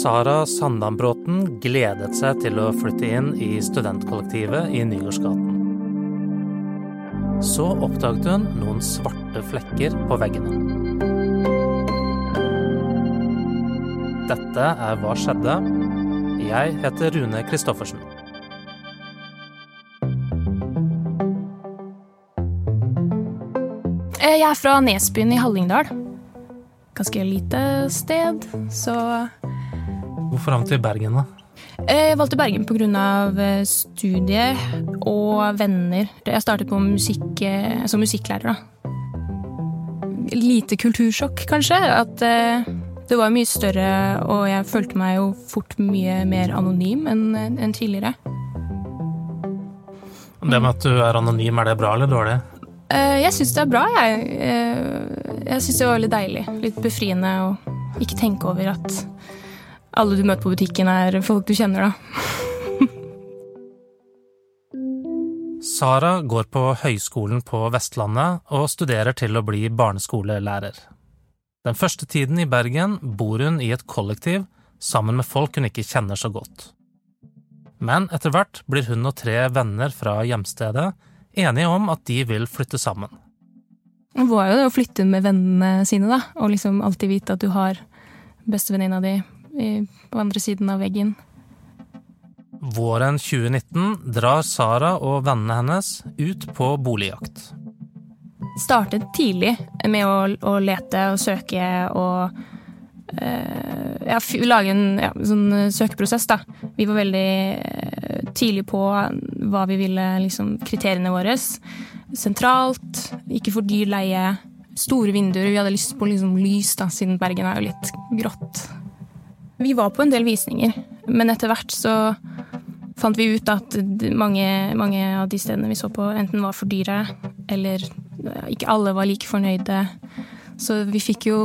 Sara Sandambråten gledet seg til å flytte inn i studentkollektivet i Nygårdsgaten. Så oppdaget hun noen svarte flekker på veggene. Dette er Hva skjedde? Jeg heter Rune Christoffersen. Eh, Jeg er fra Nesbyen i Hallingdal. Ganske lite sted, så Hvorfor havnet du i Bergen, da? Eh, Jeg valgte Bergen pga. studier og venner. Jeg startet på musikk, eh, som musikklærer, da. Lite kultursjokk, kanskje. At eh, det var mye større, og jeg følte meg jo fort mye mer anonym enn tidligere. Det med at du er anonym, er det bra eller dårlig? Eh, Jeg syns det er bra, jeg. Eh, Jeg syns det var veldig deilig. Litt befriende å ikke tenke over at alle du møter på butikken, er folk du kjenner, da. Sara går på Høgskolen på Vestlandet og studerer til å bli barneskolelærer. Den første tiden i Bergen bor hun i et kollektiv sammen med folk hun ikke kjenner så godt. Men etter hvert blir hun og tre venner fra hjemstedet enige om at de vil flytte sammen. Det var jo det å flytte med vennene sine, da. Og liksom alltid vite at du har bestevenninna di på andre siden av veggen. Våren 2019 drar Sara og vennene hennes ut på boligjakt. Startet tidlig med å, å lete og søke og eh, ja, lage en ja, sånn eh, søkeprosess, da. Vi var veldig eh, tidlig på hva vi ville, liksom kriteriene våre. Sentralt, ikke for dyr leie, store vinduer. Vi hadde lyst på liksom lys, da, siden Bergen er jo litt grått. Vi var på en del visninger, men etter hvert så fant vi ut at mange, mange av de stedene vi så på, enten var for dyre, eller ikke alle var like fornøyde. Så vi fikk jo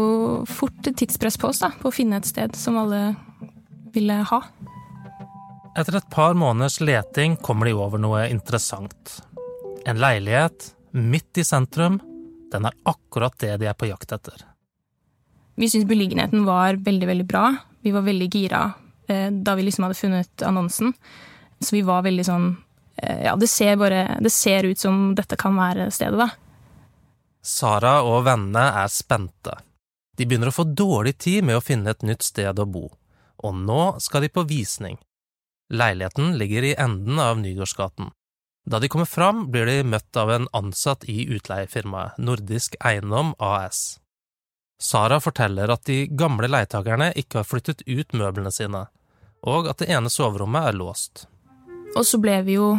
fort et tidspress på oss da, på å finne et sted som alle ville ha. Etter et par måneders leting kommer de over noe interessant. En leilighet midt i sentrum. Den er akkurat det de er på jakt etter. Vi syntes beliggenheten var veldig, veldig bra. Vi var veldig gira eh, da vi liksom hadde funnet annonsen. Så vi var veldig sånn eh, Ja, det ser bare Det ser ut som dette kan være stedet, da. Sara og vennene er spente. De begynner å få dårlig tid med å finne et nytt sted å bo, og nå skal de på visning. Leiligheten ligger i enden av Nygårdsgaten. Da de kommer fram, blir de møtt av en ansatt i utleiefirmaet Nordisk Eiendom AS. Sara forteller at de gamle leietakerne ikke har flyttet ut møblene sine, og at det ene soverommet er låst. Og så ble vi jo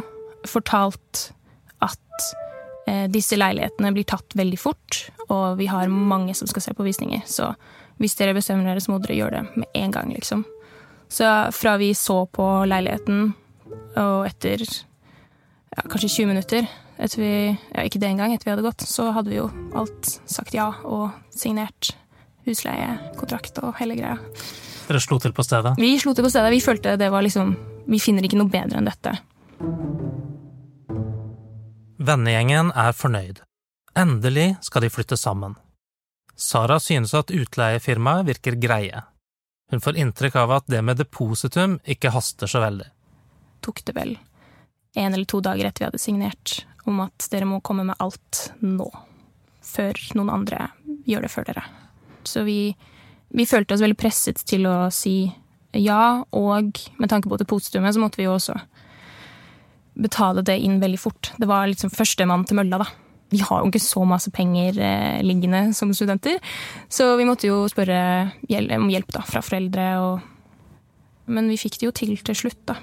fortalt at eh, disse leilighetene blir tatt veldig fort, og vi har mange som skal se på visninger. Så hvis dere bestemmer dere, så må dere gjøre det med en gang, liksom. Så fra vi så på leiligheten, og etter ja, kanskje 20 minutter, etter vi, ja, ikke det engang, etter vi hadde gått, så hadde vi jo alt sagt ja og signert husleiekontrakt og hele greia. Dere slo til på stedet. Vi slo til på stedet. Vi følte det var liksom Vi finner ikke noe bedre enn dette. Vennegjengen er fornøyd. Endelig skal de flytte sammen. Sara synes at utleiefirmaet virker greie. Hun får inntrykk av at det med depositum ikke haster så veldig. tok det vel en eller to dager etter vi hadde signert, om at dere må komme med alt nå. Før noen andre gjør det før dere. Så vi, vi følte oss veldig presset til å si ja, og med tanke på depositumet så måtte vi jo også betale det inn veldig fort. Det var liksom førstemann til mølla, da. Vi har jo ikke så masse penger eh, liggende som studenter, så vi måtte jo spørre om hjelp da, fra foreldre. Og Men vi fikk det jo til til slutt, da.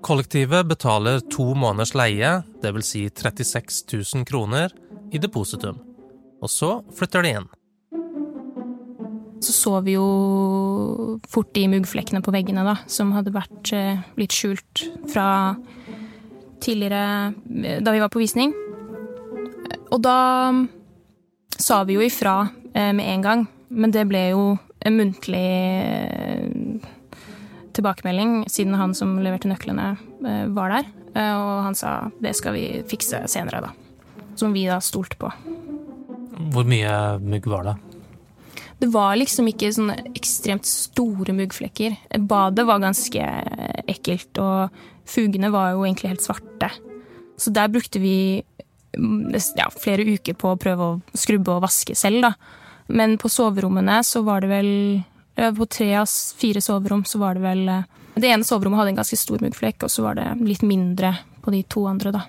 Kollektivet betaler to måneders leie, dvs. Si 36 000 kroner, i depositum. Og så flytter de inn. Så så vi jo fort de muggflekkene på veggene da, som hadde vært eh, litt skjult fra tidligere, eh, da vi var på visning. Og da sa vi jo ifra eh, med en gang, men det ble jo en muntlig tilbakemelding, siden han som leverte nøklene, eh, var der. Eh, Og han sa det skal vi fikse senere, da. Som vi da stolte på. Hvor mye mugg var det? Det var liksom ikke sånne ekstremt store muggflekker. Badet var ganske ekkelt, og fugene var jo egentlig helt svarte. Så der brukte vi mm, ja, flere uker på å prøve å skrubbe og vaske selv, da. Men på soverommene så var det vel På tre av fire soverom så var det vel Det ene soverommet hadde en ganske stor muggflekk, og så var det litt mindre på de to andre, da.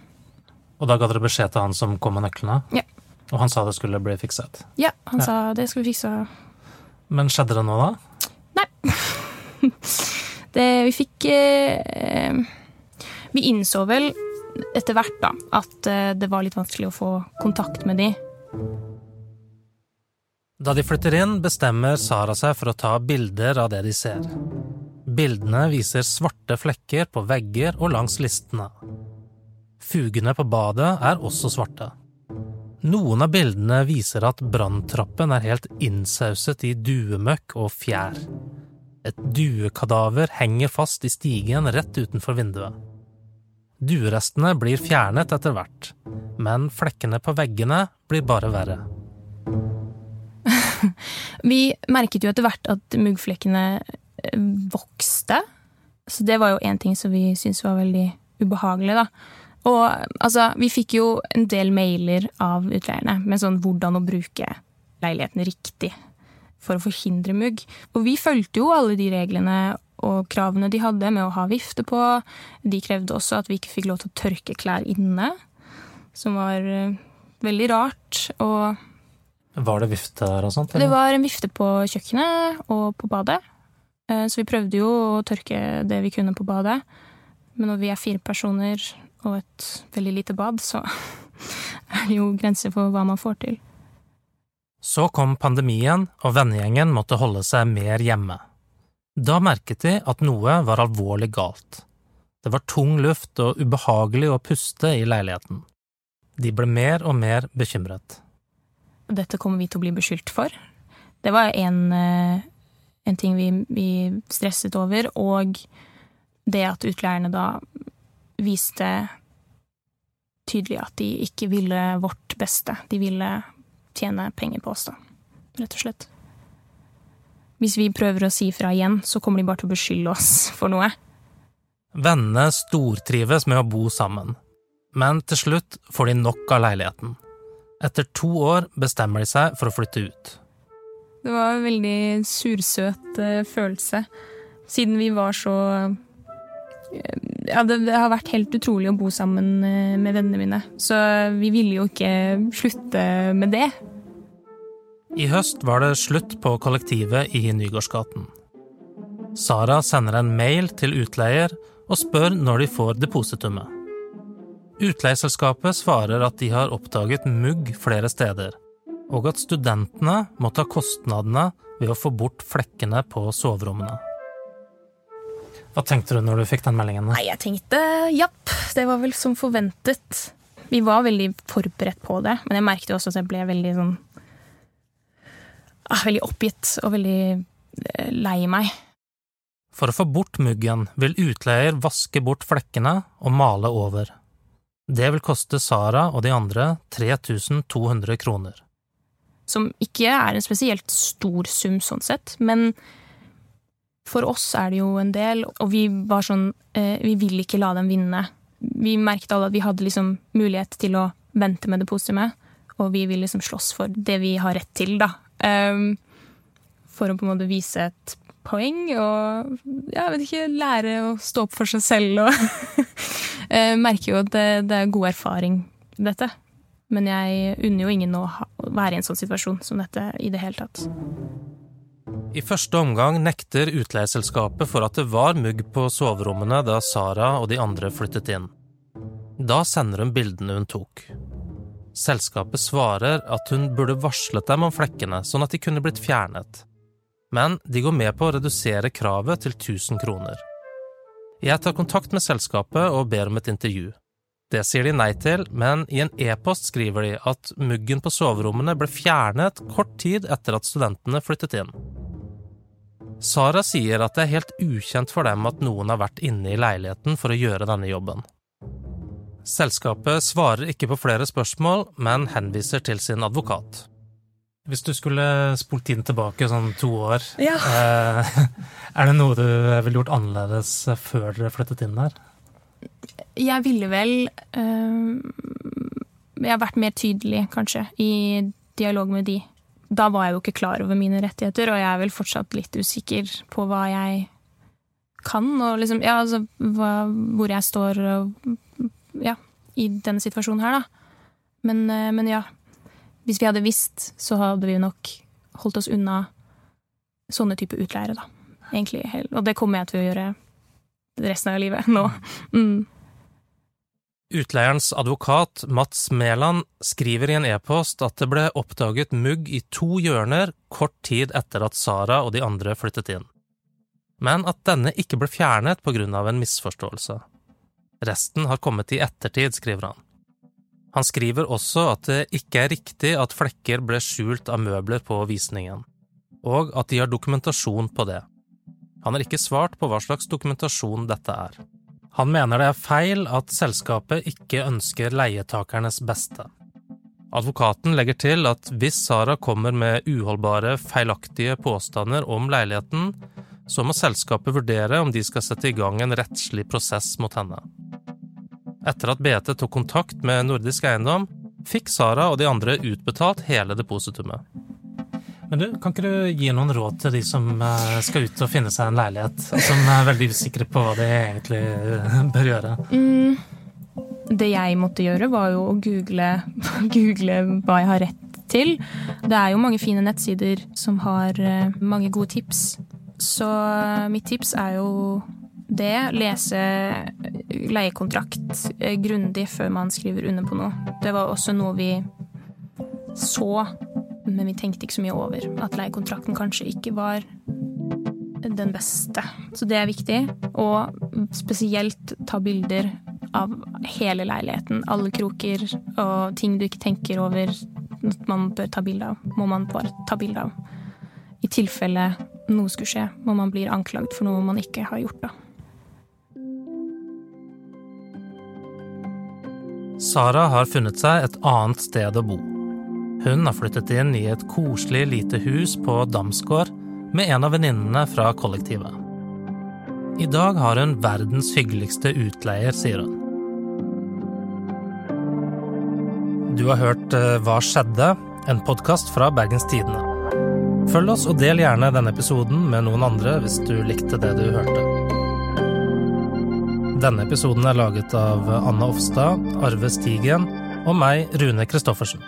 Og da ga dere beskjed til han som kom med nøklene? Ja. Og han sa det skulle bli fikset? Ja, han Ja. sa det skulle vi fikse. Men skjedde det noe da? Nei. det, vi fikk eh, Vi innså vel etter hvert da, at eh, det var litt vanskelig å få kontakt med de. Da de flytter inn, bestemmer Sara seg for å ta bilder av det de ser. Bildene viser svarte flekker på vegger og langs listene. Fugene på badet er også svarte. Noen av bildene viser at branntrappen er helt innsauset i duemøkk og fjær. Et duekadaver henger fast i stigen rett utenfor vinduet. Duerestene blir fjernet etter hvert, men flekkene på veggene blir bare verre. Vi merket jo etter hvert at muggflekkene eh, vokste. Så det var jo én ting som vi syntes var veldig ubehagelig, da. Og altså, vi fikk jo en del mailer av utleierne med sånn hvordan å bruke leiligheten riktig for å forhindre mugg. Og vi fulgte jo alle de reglene og kravene de hadde med å ha vifte på. De krevde også at vi ikke fikk lov til å tørke klær inne, som var eh, veldig rart. Og Var det vifte der og sånt? det var en vifte på kjøkkenet og på badet. Eh, Så vi prøvde jo å tørke det vi kunne på badet. Men når vi er fire personer og et veldig lite bad, så er det jo grenser for hva man får til. Så kom pandemien, og vennegjengen måtte holde seg mer hjemme. Da merket de at noe var alvorlig galt. Det var tung luft og ubehagelig å puste i leiligheten. De ble mer og mer bekymret. Dette kommer vi til å bli beskyldt for. Det var en, eh, en ting vi, vi stresset over, og det at utleierne da viste tydelig at de ikke ville vårt beste. De ville tjene penger på oss, da, rett og slett. Hvis vi prøver å si fra igjen, så kommer de bare til å beskylde oss for noe. Vennene stortrives med å bo sammen, men til slutt får de nok av leiligheten. Etter to år bestemmer de seg for å flytte ut. Det var en veldig sursøt eh, følelse. Siden vi var så eh, Ja, det, har vært helt utrolig å bo sammen eh, med vennene mine. Så vi ville jo ikke slutte med det. I høst var det slutt på kollektivet i Nygårdsgaten. Sara sender en mail til utleier og spør når de får depositumet. Utleieselskapet svarer at de har oppdaget mugg flere steder, og at studentene må ta kostnadene ved å få bort flekkene på soverommene. Hva tenkte du når du fikk den meldingen? Nei, jeg tenkte japp, det var vel som forventet. Vi var veldig forberedt på det, men jeg merket også at jeg ble veldig sånn ah, Veldig oppgitt og veldig eh, lei meg. For å få bort muggen vil utleier vaske bort flekkene og male over. Det vil koste Sara og de andre 3200 kroner. Som ikke er en spesielt stor sum sånn sett, men for oss er det jo en del, og vi var sånn eh, Vi vil ikke la dem vinne. Vi merket alle at vi hadde liksom mulighet til å vente med det positive, og vi vil liksom slåss for det vi har rett til, da. Um, for å på en måte vise et poeng og jeg vet ikke, lære å stå opp for seg selv og Jeg merker jo at det, det er god erfaring, dette. Men jeg unner jo ingen å være i en sånn situasjon som dette i det hele tatt. I første omgang nekter utleieselskapet for at det var mugg på soverommene da Sara og de andre flyttet inn. Da sender hun bildene hun tok. Selskapet svarer at hun burde varslet dem om flekkene, sånn at de kunne blitt fjernet. Men de går med på å redusere kravet til 1000 kroner. Jeg tar kontakt med selskapet og ber om et intervju. Det sier de nei til, men i en e-post skriver de at muggen på soverommene ble fjernet kort tid etter at studentene flyttet inn. Sara sier at det er helt ukjent for dem at noen har vært inne i leiligheten for å gjøre denne jobben. Selskapet svarer ikke på flere spørsmål, men henviser til sin advokat. Hvis du skulle spolt tiden tilbake sånn to år, Ja. eh, er det noe du ville gjort annerledes før dere flyttet inn der? Jeg ville vel øh, Jeg har vært mer tydelig, kanskje, i dialog med de. Da var jeg jo ikke klar over mine rettigheter, og jeg er vel fortsatt litt usikker på hva jeg kan, og liksom Ja, altså hva, hvor jeg står og Ja, i denne situasjonen her, da. Men, øh, men ja. Hvis vi hadde visst, så hadde vi nok holdt oss unna sånne type utleiere, da. Egentlig. Og det kommer jeg til å gjøre resten av livet nå. Mm. Utleierens advokat, Mats Mæland, skriver i en e-post at det ble oppdaget mugg i to hjørner kort tid etter at Sara og de andre flyttet inn, men at denne ikke ble fjernet av en misforståelse. Resten har kommet i ettertid, skriver han. Han skriver også at det ikke er riktig at flekker ble skjult av møbler på visningen, og at de har dokumentasjon på det. Han har ikke svart på hva slags dokumentasjon dette er. Han mener det er feil at selskapet ikke ønsker leietakernes beste. Advokaten legger til at hvis Sara kommer med uholdbare, feilaktige påstander om leiligheten, så må selskapet vurdere om de skal sette i gang en rettslig prosess mot henne. Etter at BT tok kontakt med Nordisk Eiendom, fikk Sara og de andre utbetalt hele depositumet. Men du, Kan ikke du gi noen råd til de som eh, skal ut og finne seg en leilighet, og som er veldig usikre på hva de egentlig eh, bør gjøre? Mm, det jeg måtte gjøre, var jo å google, google hva jeg har rett til. Det er jo mange fine nettsider som har eh, mange gode tips. Så mitt tips er jo det. Lese leiekontrakt eh, grundig før man skriver under på noe. Det var også noe vi så, men vi tenkte ikke så mye over. At leiekontrakten kanskje ikke var den beste. Så det er viktig. Og spesielt ta bilder av hele leiligheten. Alle kroker og ting du ikke tenker over at man bør ta bilde av, må man bare ta bilde av. I tilfelle noe skulle skje, og man blir anklagd for noe man ikke har gjort. da. Sara har funnet seg et annet sted å bo. Hun har flyttet inn i et koselig lite hus på Damsgård med en av venninnene fra kollektivet. I dag har hun verdens hyggeligste utleier, sier hun. Du har hørt eh, Hva skjedde? En podkast fra Bergens Tidende. Følg oss og del gjerne denne episoden med noen andre hvis du likte det du hørte. Denne episoden er laget av Anna Offstad, Arve Stigen og meg, Rune Christoffersen.